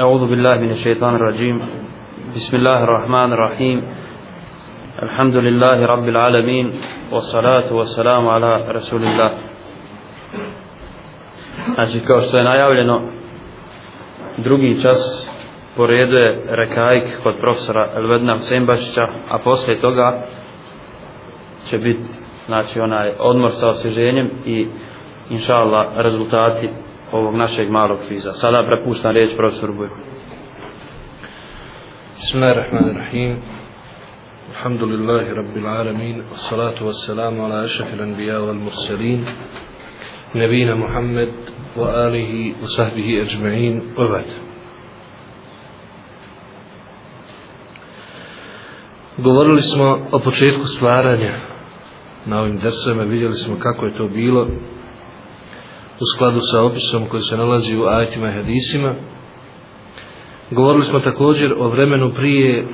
أعوذ بالله من الشيطان الرجيم بسم الله الرحمن الرحيم الحمد لله رب العالمين والصلاة والسلام على رسول الله Znači kao što je najavljeno drugi čas po redu je rekajk kod profesora Elvedna Sembašića a poslije toga će biti znači onaj odmor sa osvježenjem i inšala rezultati ovog našeg malog kviza. Sada prepuštam riječ profesoru Bujku. Bismillahirrahmanirrahim. Alhamdulillahi rabbil alamin. Salatu wassalamu ala ašafil anbija wal mursalin. Nebina Muhammed wa alihi wa sahbihi ajma'in. Ovat. Govorili smo o početku stvaranja na ovim drsovima, vidjeli smo kako je to bilo, u skladu sa opisom koji se nalazi u ajetima i hadisima. Govorili smo također o vremenu prije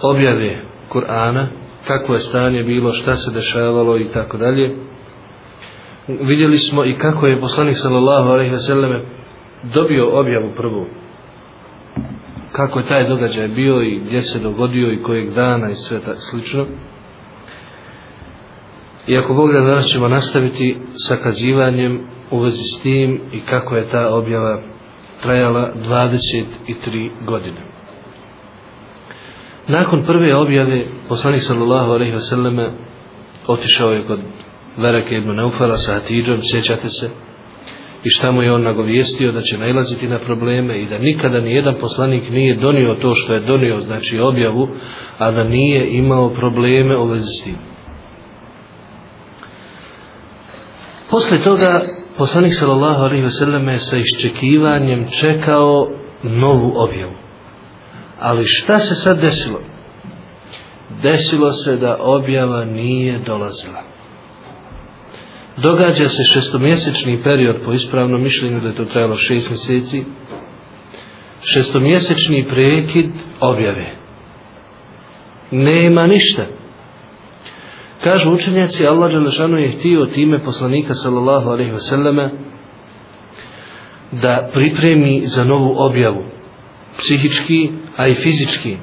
objave Kur'ana, kako je stanje bilo, šta se dešavalo i tako dalje. Vidjeli smo i kako je poslanik sallallahu alejhi ve selleme dobio objavu prvu. Kako je taj događaj bio i gdje se dogodio i kojeg dana i sve ta, slično. I ako Bog da danas ćemo nastaviti sa kazivanjem u vezi s tim i kako je ta objava trajala 23 godine. Nakon prve objave, poslanik sallallahu alaihi wasallam otišao je kod Verake ibn Neufala sa Hatidžom, sjećate se, i šta mu je on nagovijestio da će nalaziti na probleme i da nikada ni jedan poslanik nije donio to što je donio, znači objavu, a da nije imao probleme u vezi s tim. Posle toga poslanik sallallahu alejhi ve selleme sa iščekivanjem čekao novu objavu. Ali šta se sad desilo? Desilo se da objava nije dolazila. Događa se šestomjesečni period po ispravnom mišljenju da je to trajalo šest mjeseci. Šestomjesečni prekid objave. Nema ništa. Nema ništa. Kažu učenjaci, Allah Đalešanu je htio time poslanika sallallahu alaihi ve selleme da pripremi za novu objavu psihički, a i fizički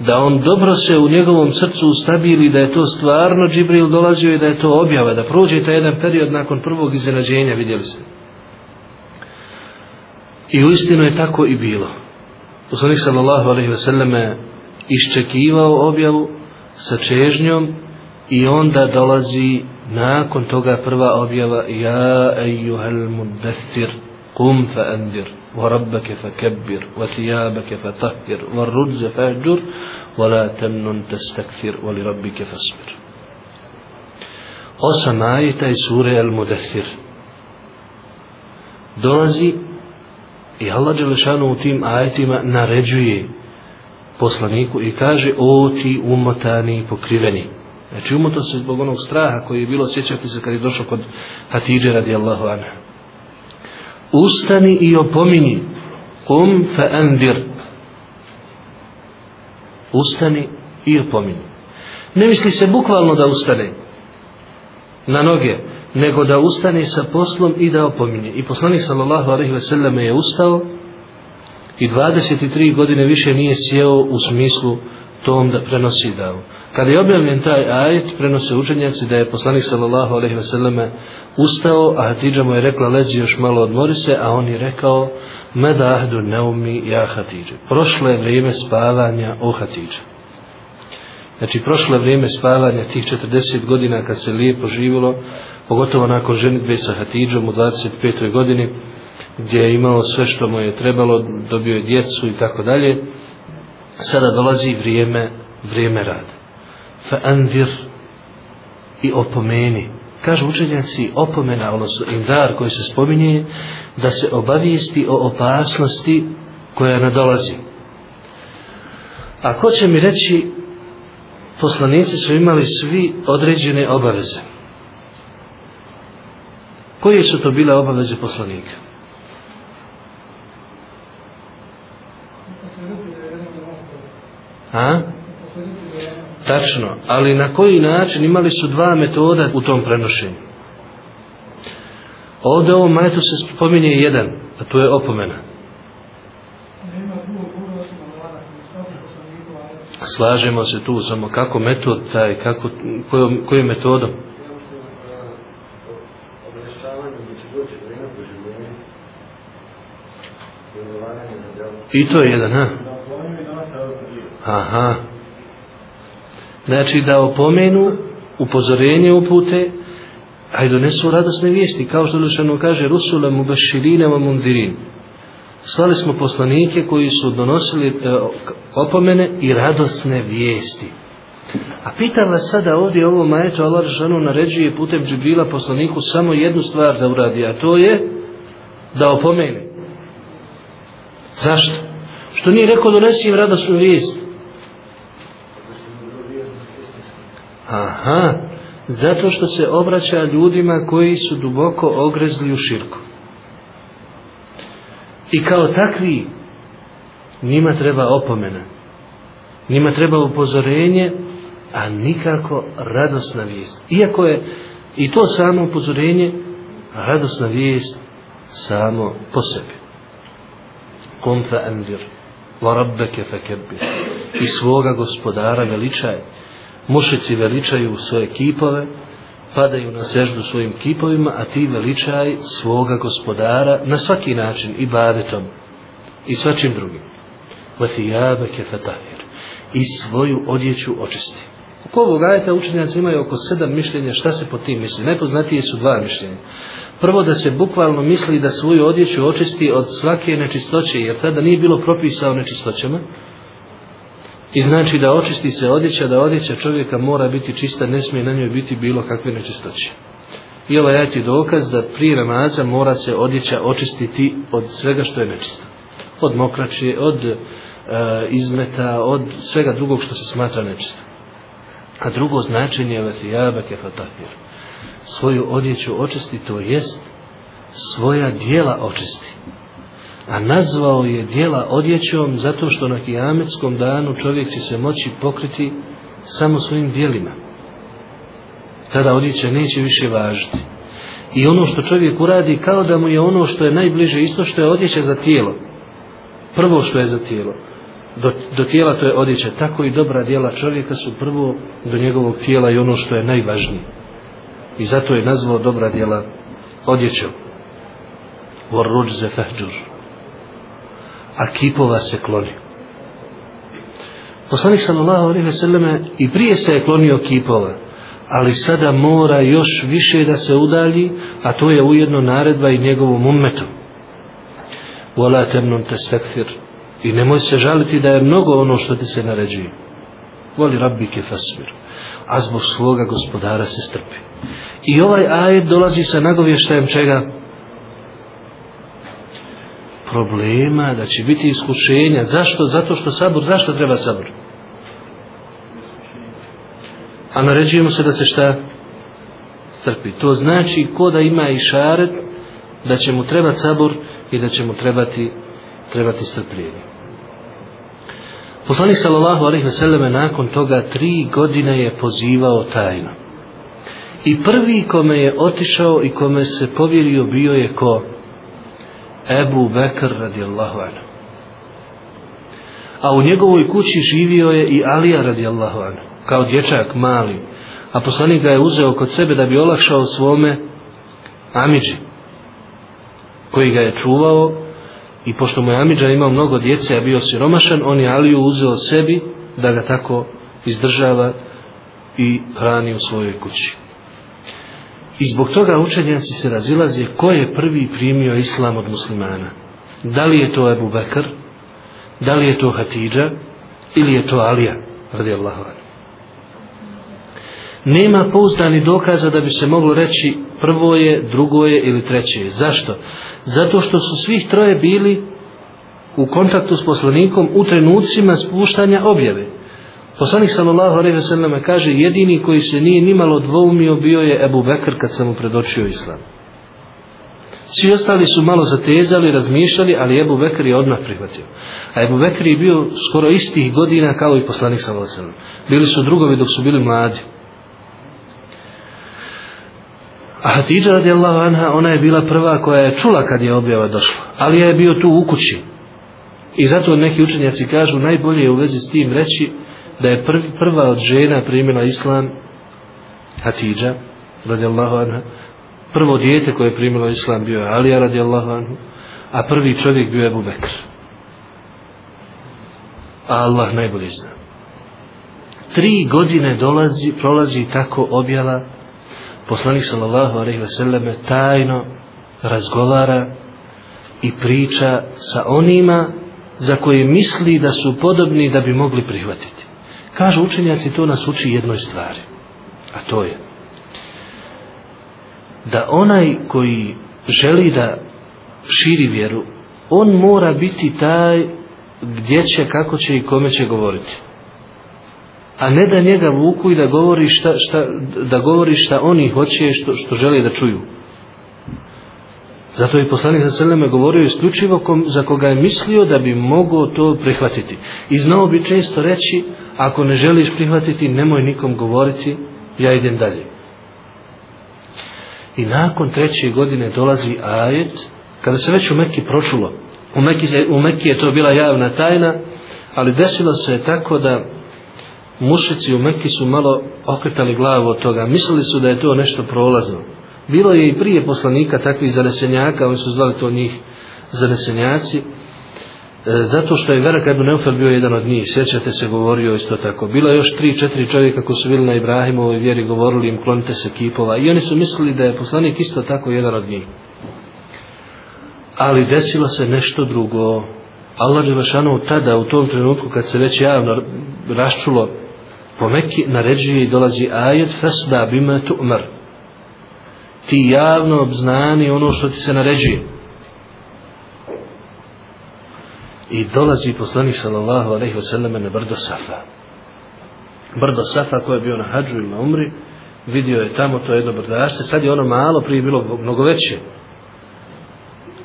da on dobro se u njegovom srcu ustabili da je to stvarno Džibril dolazio i da je to objava da prođe taj jedan period nakon prvog iznenađenja vidjeli ste i u istinu je tako i bilo poslanik sallallahu alaihi ve selleme iščekivao objavu sa čežnjom i onda dolazi nakon toga prva objava ja ejuhel mudesir kum fa endir wa rabbake fa kebbir wa thijabake fa tahir wa rudze fa džur wa la temnun tes takfir wa li rabbike fa smir osam ajeta iz sure el mudesir dolazi i Allah Đelešanu u tim ajetima naređuje poslaniku i kaže o ti umotani pokriveni Znači umoto se zbog onog straha koji je bilo sjećati se kad je došao kod Hatidže radijallahu anha. Ustani i opomini. Kum fa andir. Ustani i opomini. Ne misli se bukvalno da ustane na noge, nego da ustane sa poslom i da opominje. I poslanik sallallahu alaihi ve selleme je ustao i 23 godine više nije sjeo u smislu tom da prenosi davu. Kada je objavljen taj ajet, prenose učenjaci da je poslanik sallallahu alaihi veseleme ustao, a Hatidža mu je rekla, lezi još malo odmori se, a on je rekao, meda ahdu neumi ja Hatidža. Prošlo je vrijeme spavanja o Hatidža. Znači, prošlo je vrijeme spavanja tih 40 godina kad se lijepo živilo, pogotovo nakon ženitbe sa Hatidžom u 25. godini, gdje je imao sve što mu je trebalo, dobio je djecu i tako dalje sada dolazi vrijeme vrijeme rada fa anvir i opomeni kažu učenjaci opomena odnosno indar koji se spominje da se obavijesti o opasnosti koja nadolazi a ko će mi reći poslanici su imali svi određene obaveze koje su to bile obaveze poslanika A? Tačno. Ali na koji način imali su dva metoda u tom prenošenju? Ovdje ovom manetu se spominje jedan, a tu je opomena. Slažemo se tu, samo kako metod taj, kako, kojom, kojom metodom? I to je jedan, ha? Aha. Znači da opomenu, upozorenje upute, a i donesu radosne vijesti, kao što Lešanu kaže, Rusule mu beširine mu mundirin. Slali smo poslanike koji su donosili e, opomene i radosne vijesti. A pitan vas sada ovdje ovo majeto Allah Žanu naređuje putem džibila poslaniku samo jednu stvar da uradi, a to je da opomene. Zašto? Što nije rekao donesi im radosnu vijest. Aha, zato što se obraća ljudima koji su duboko ogrezli u širku. I kao takvi, njima treba opomena, njima treba upozorenje, a nikako radosna vijest. Iako je i to samo upozorenje, radosna vijest samo po sebi. Kum fa andir, wa rabbeke fa kebbir. I svoga gospodara veličaj mušici veličaju svoje kipove, padaju na seždu svojim kipovima, a ti veličaj svoga gospodara na svaki način, i badetom, i svačim drugim. Vatijabe kefetahir. I svoju odjeću očisti. U povog ajeta učenjaci imaju oko sedam mišljenja šta se po tim misli. Najpoznatije su dva mišljenja. Prvo da se bukvalno misli da svoju odjeću očisti od svake nečistoće, jer tada nije bilo propisa o nečistoćama, I znači da očisti se odjeća, da odjeća čovjeka mora biti čista, ne smije na njoj biti bilo kakve nečistoće. I ovaj ajat je dokaz da prije namaza mora se odjeća očistiti od svega što je nečisto. Od mokraće, od e, izmeta, od svega drugog što se smatra nečisto. A drugo značenje je jaba kefatahir. Svoju odjeću očisti, to jest svoja dijela očisti a nazvao je dijela odjećom zato što na kijametskom danu čovjek će se moći pokriti samo svojim dijelima. Tada odjeća neće više važiti. I ono što čovjek uradi kao da mu je ono što je najbliže isto što je odjeća za tijelo. Prvo što je za tijelo. Do, do tijela to je odjeća. Tako i dobra dijela čovjeka su prvo do njegovog tijela i ono što je najvažnije. I zato je nazvao dobra dijela odjećom. Vor ruđze fehđuru a kipova se kloni. Poslanik sallallahu alejhi ve selleme i prije se je klonio kipova, ali sada mora još više da se udalji, a to je ujedno naredba i njegovom ummetu. Wala tamnun tastakthir i nemoj se žaliti da je mnogo ono što ti se naređuje. Voli rabbike fasbir. A zbog svoga gospodara se strpi. I ovaj ajet dolazi sa nagovještajem čega? problema, da će biti iskušenja. Zašto? Zato što sabur, zašto treba sabur? A naređujemo se da se šta? Strpi. To znači ko da ima i šaret, da će mu trebati sabur i da će mu trebati, trebati strpljenje. Poslanik sallallahu alejhi ve selleme nakon toga tri godine je pozivao tajno. I prvi kome je otišao i kome se povjerio bio je ko? Ebu Bekr radijallahu anhu. A u njegovoj kući živio je i Alija radijallahu anhu, kao dječak mali, a poslanik ga je uzeo kod sebe da bi olakšao svome Amidži, koji ga je čuvao i pošto mu je Amidža imao mnogo djece, a bio siromašan, on je Aliju uzeo sebi da ga tako izdržava i hrani u svojoj kući. I zbog toga učenjaci se razilaze ko je prvi primio islam od muslimana. Da li je to Ebu Bekr, da li je to Hatidža ili je to Alija, radi Allaho Nema pouzdani dokaza da bi se moglo reći prvo je, drugo je ili treće je. Zašto? Zato što su svih troje bili u kontaktu s poslanikom u trenucima spuštanja objave. Poslanik sallallahu alejhi ve selleme kaže jedini koji se nije nimalo dvoumio bio je Ebu Bekr kad sam mu predočio islam. Svi ostali su malo zatezali, razmišljali, ali Ebu Bekr je odmah prihvatio. A Ebu Bekr je bio skoro istih godina kao i poslanik sallallahu alejhi ve selleme. Bili su drugovi dok su bili mladi. A Hatidža radijallahu anha, ona je bila prva koja je čula kad je objava došla. Ali je bio tu u kući. I zato neki učenjaci kažu, najbolje je u vezi s tim reći, da je prv, prva od žena primila islam Hatidža radijallahu anha prvo dijete koje je primilo islam bio je Alija radijallahu anhu a prvi čovjek bio je Abu Bekr a Allah najbolje zna tri godine dolazi, prolazi tako objava poslanik sallallahu alaihi ve selleme tajno razgovara i priča sa onima za koje misli da su podobni da bi mogli prihvatiti Kažu učenjaci, to nas uči jednoj stvari. A to je da onaj koji želi da širi vjeru, on mora biti taj gdje će, kako će i kome će govoriti. A ne da njega vuku i da govori šta, šta, da govori šta oni hoće, što, što želi da čuju. Zato je poslanik sa Seleme govorio isključivo kom, za koga je mislio da bi mogao to prihvatiti. I znao bi često reći, ako ne želiš prihvatiti, nemoj nikom govoriti, ja idem dalje. I nakon treće godine dolazi ajet, kada se već u Mekki pročulo, u Mekki, u Mekki je to bila javna tajna, ali desilo se je tako da mušici u Mekki su malo okretali glavu od toga, mislili su da je to nešto prolazno. Bilo je i prije poslanika takvih zanesenjaka, oni su zvali to njih zanesenjaci, e, zato što je Verak Ebu Neufel bio jedan od njih, sjećate se, govorio isto tako. Bilo je još tri, četiri čovjeka koji su bili na Ibrahimovoj vjeri, govorili im, klonite se kipova, i oni su mislili da je poslanik isto tako jedan od njih. Ali desilo se nešto drugo. Allah Đevašanu tada, u tom trenutku, kad se već javno raščulo, po Mekki naređuje i dolazi ajet, fesda bima tu'mar, ti javno obznani ono što ti se naređuje. I dolazi poslanik sallallahu alaihi wasallam na brdo Safa. Brdo Safa koji je bio na hađu ili na umri, vidio je tamo to jedno brdašce, sad je ono malo, prije bilo mnogo veće.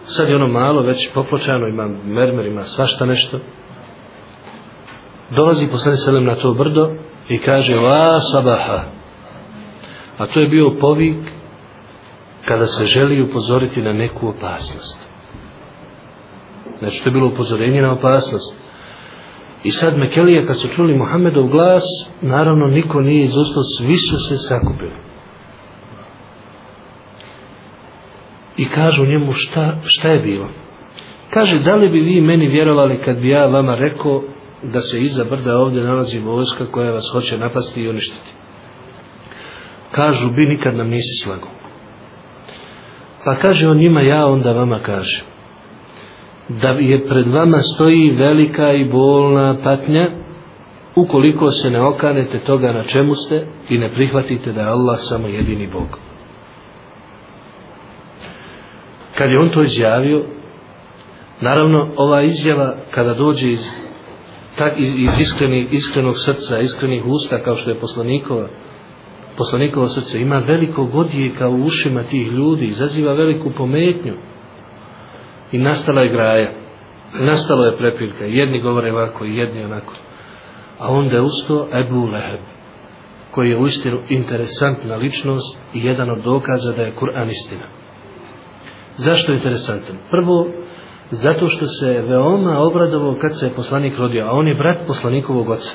Sad je ono malo, već popločano, ima mermer, ima svašta nešto. Dolazi poslanik sallallahu na to brdo i kaže, va sabaha. A to je bio povik kada se želi upozoriti na neku opasnost. Znači, to je bilo upozorenje na opasnost. I sad Mekelija, kad su čuli Muhammedov glas, naravno, niko nije izostao, svi su se sakupili. I kažu njemu, šta, šta je bilo? Kaže, da li bi vi meni vjerovali kad bi ja vama rekao da se iza brda ovdje nalazi vojska koja vas hoće napasti i uništiti? Kažu, bi nikad nam nisi slagao. Pa kaže on njima, ja onda vama kažem. Da je pred vama stoji velika i bolna patnja, ukoliko se ne okanete toga na čemu ste i ne prihvatite da je Allah samo jedini Bog. Kad je on to izjavio, naravno ova izjava kada dođe iz, tak, iz, iz iskreni, iskrenog srca, iskrenih usta kao što je poslanikova, poslanikovo srce ima veliko godijeka u ušima tih ljudi, izaziva veliku pometnju. I nastala je graja, nastalo je prepirka, jedni govore ovako i jedni onako. A onda je usto Ebu Leheb, koji je uistinu interesantna ličnost i jedan od dokaza da je Kur'an istina. Zašto je interesantan? Prvo, zato što se veoma obradovao kad se je poslanik rodio, a on je brat poslanikovog oca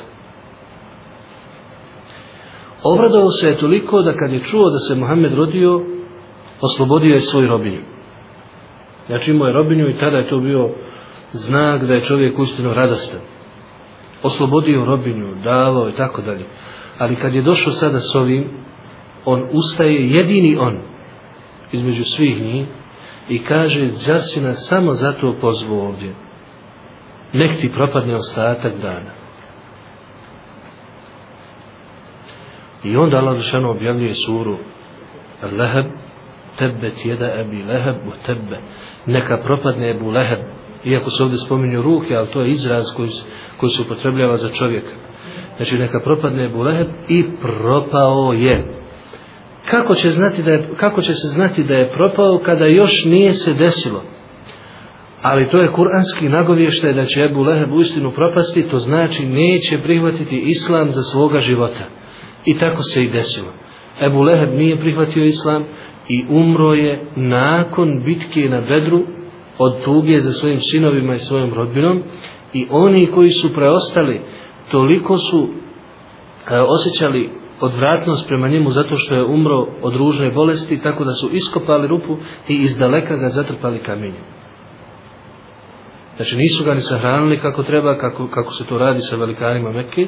obradovao se je toliko da kad je čuo da se Mohamed rodio, oslobodio je svoju robinju. Znači imao je robinju i tada je to bio znak da je čovjek ustino radostan. Oslobodio robinju, davao i tako dalje. Ali kad je došao sada s ovim, on ustaje jedini on između svih njih i kaže, zar si nas samo zato pozvao ovdje? Nek ti propadne ostatak dana. I onda Allah Dušanu objavljuje suru Leheb, tebet jeda ebi leheb u tebe. Neka propadne ebu leheb. Iako se ovdje spominju ruke, ali to je izraz koji, koji se upotrebljava za čovjeka. Znači neka propadne ebu leheb i propao je. Kako će, znati da je, kako će se znati da je propao kada još nije se desilo? Ali to je kuranski nagovještaj da će Ebu Leheb u istinu propasti, to znači neće prihvatiti islam za svoga života. I tako se i desilo. Ebu Leheb nije prihvatio islam i umro je nakon bitke na Bedru od tuge za svojim sinovima i svojom rodbinom i oni koji su preostali toliko su e, osjećali odvratnost prema njemu zato što je umro od ružne bolesti tako da su iskopali rupu i iz daleka ga zatrpali kamenjem. Znači nisu ga ni sahranili kako treba, kako, kako se to radi sa velikanima Mekke,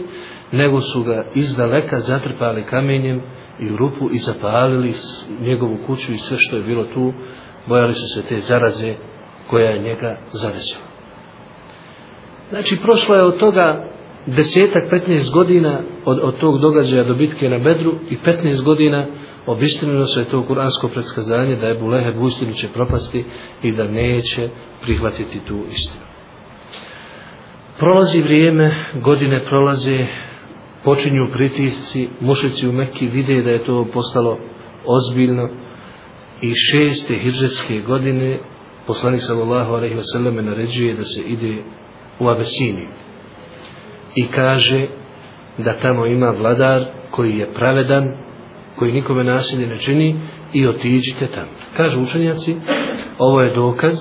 nego su ga iz daleka zatrpali kamenjem i u rupu i zapalili njegovu kuću i sve što je bilo tu, bojali su se te zaraze koja je njega zadesila. Znači prošlo je od toga desetak, 15 godina od, od tog događaja do bitke na Bedru i 15 godina obistinilo se to kuransko predskazanje da je Buleheb uistinu će propasti i da neće prihvatiti tu istinu. Prolazi vrijeme, godine prolaze, počinju pritisci, mušici u Mekki vide da je to postalo ozbiljno i šeste hiržetske godine poslanik sallallahu alaihi wasallam naređuje da se ide u Abesiniju i kaže da tamo ima vladar koji je pravedan, koji nikome nasilje ne čini i otiđite tamo. Kažu učenjaci, ovo je dokaz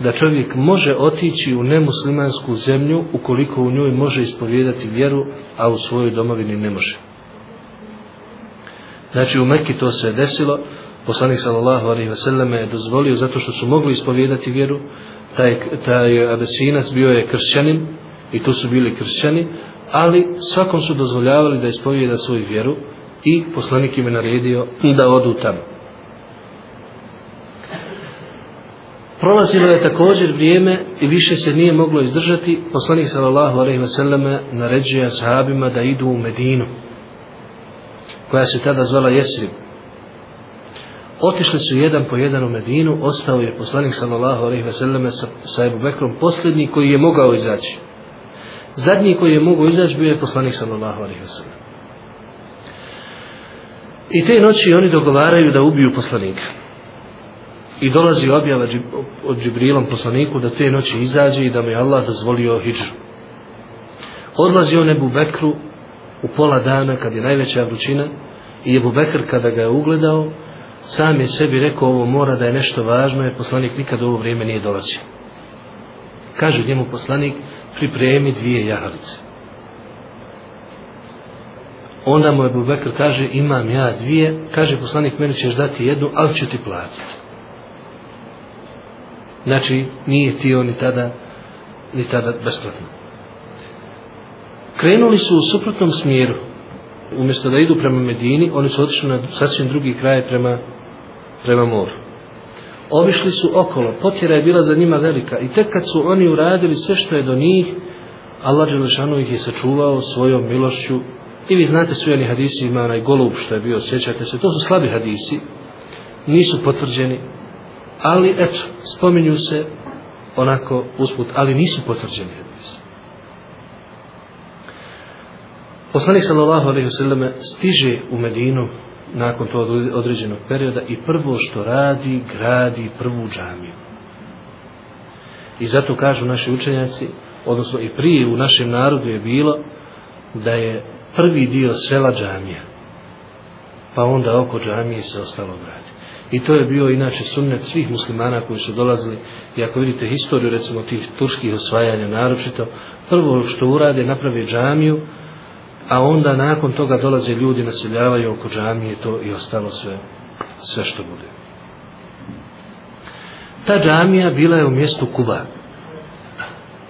da čovjek može otići u nemuslimansku zemlju ukoliko u njoj može ispovjedati vjeru, a u svojoj domovini ne može. Znači u Mekki to se je desilo, poslanik sallallahu alaihi wasallam je dozvolio zato što su mogli ispovjedati vjeru, taj, taj Abesinac bio je kršćanin, i to su bili kršćani, ali svakom su dozvoljavali da ispovijeda svoju vjeru i poslanik im je naredio da odu tamo. Prolazilo je također vrijeme i više se nije moglo izdržati, poslanik sallallahu alaihi ve selleme naređuje ashabima da idu u Medinu, koja se tada zvala Jesrib. Otišli su jedan po jedan u Medinu, ostao je poslanik sallallahu alaihi ve selleme sa, sa Ebu Bekrom, posljednji koji je mogao izaći zadnji koji je mogu izaći bio je poslanik sallallahu alaihi wa sallam. I te noći oni dogovaraju da ubiju poslanika. I dolazi objava od Džibrilom poslaniku da te noći izađe i da mu je Allah dozvolio hijđu. Odlazi on Ebu Bekru u pola dana kad je najveća vrućina i Ebu Bekr kada ga je ugledao sam je sebi rekao ovo mora da je nešto važno jer poslanik nikad u ovo vrijeme nije dolazio. Kaže njemu poslanik pripremi dvije jahalice. Onda mu Ebu Bekr kaže, imam ja dvije, kaže poslanik, meni ćeš dati jednu, ali ću ti platiti. Znači, nije ti on ni tada, ni tada besplatno. Krenuli su u suprotnom smjeru. Umjesto da idu prema Medini, oni su otišli na sasvim drugi kraj prema, prema moru obišli su okolo, potjera je bila za njima velika i tek kad su oni uradili sve što je do njih, Allah Đelešanu ih je sačuvao svojom milošću i vi znate su jedni hadisi ima onaj golub što je bio, sjećate se, to su slabi hadisi, nisu potvrđeni, ali eto, spominju se onako usput, ali nisu potvrđeni hadisi. Poslanik sallallahu alaihi wa sallam stiže u Medinu nakon tog određenog perioda i prvo što radi, gradi prvu džamiju. I zato kažu naši učenjaci, odnosno i prije u našem narodu je bilo da je prvi dio sela džamija, pa onda oko džamije se ostalo gradi. I to je bio inače sunnet svih muslimana koji su dolazili, i ako vidite historiju recimo tih turskih osvajanja naročito, prvo što urade naprave džamiju, a onda nakon toga dolaze ljudi naseljavaju oko džamije to i ostalo sve sve što bude ta džamija bila je u mjestu Kuba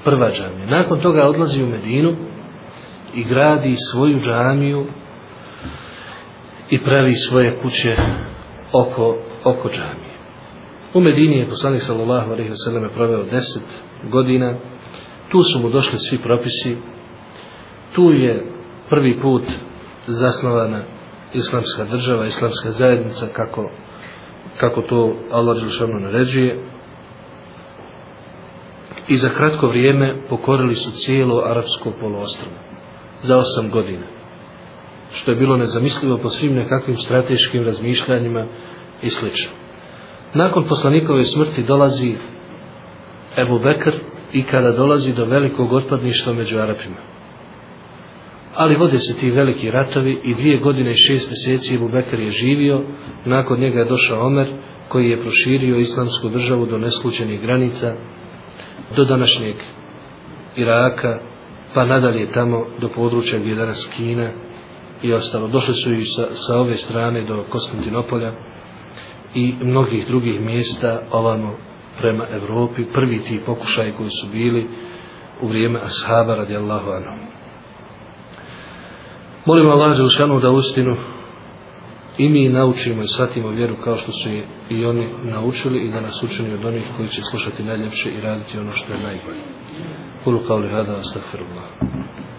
prva džamija nakon toga odlazi u Medinu i gradi svoju džamiju i pravi svoje kuće oko, oko džamije u Medini je poslanik sallallahu alaihi wa sallam proveo deset godina tu su mu došli svi propisi tu je prvi put zasnovana islamska država, islamska zajednica kako, kako to Allah Đelšanu naređuje i za kratko vrijeme pokorili su cijelo arapsko poloostrovo za osam godina što je bilo nezamislivo po svim nekakvim strateškim razmišljanjima i sl. Nakon poslanikove smrti dolazi Ebu Bekr i kada dolazi do velikog otpadništva među Arapima Ali vode se ti veliki ratovi i dvije godine i šest meseci je Bubekar je živio, nakon njega je došao Omer, koji je proširio islamsku državu do neslučenih granica, do današnjeg Iraka, pa nadalje tamo do područja gdje je danas Kina i ostalo. Došli su i sa, sa ove strane do Konstantinopolja i mnogih drugih mjesta ovamo prema Evropi. Prvi ti pokušaj koji su bili u vrijeme Ashaba radijallahu anhu. Molimo Allah Đelšanu da ustinu i mi naučimo i shvatimo vjeru kao što su i oni naučili i da nas učini od onih koji će slušati najljepše i raditi ono što je najbolje. Kulu kao li hada, astagfirullah.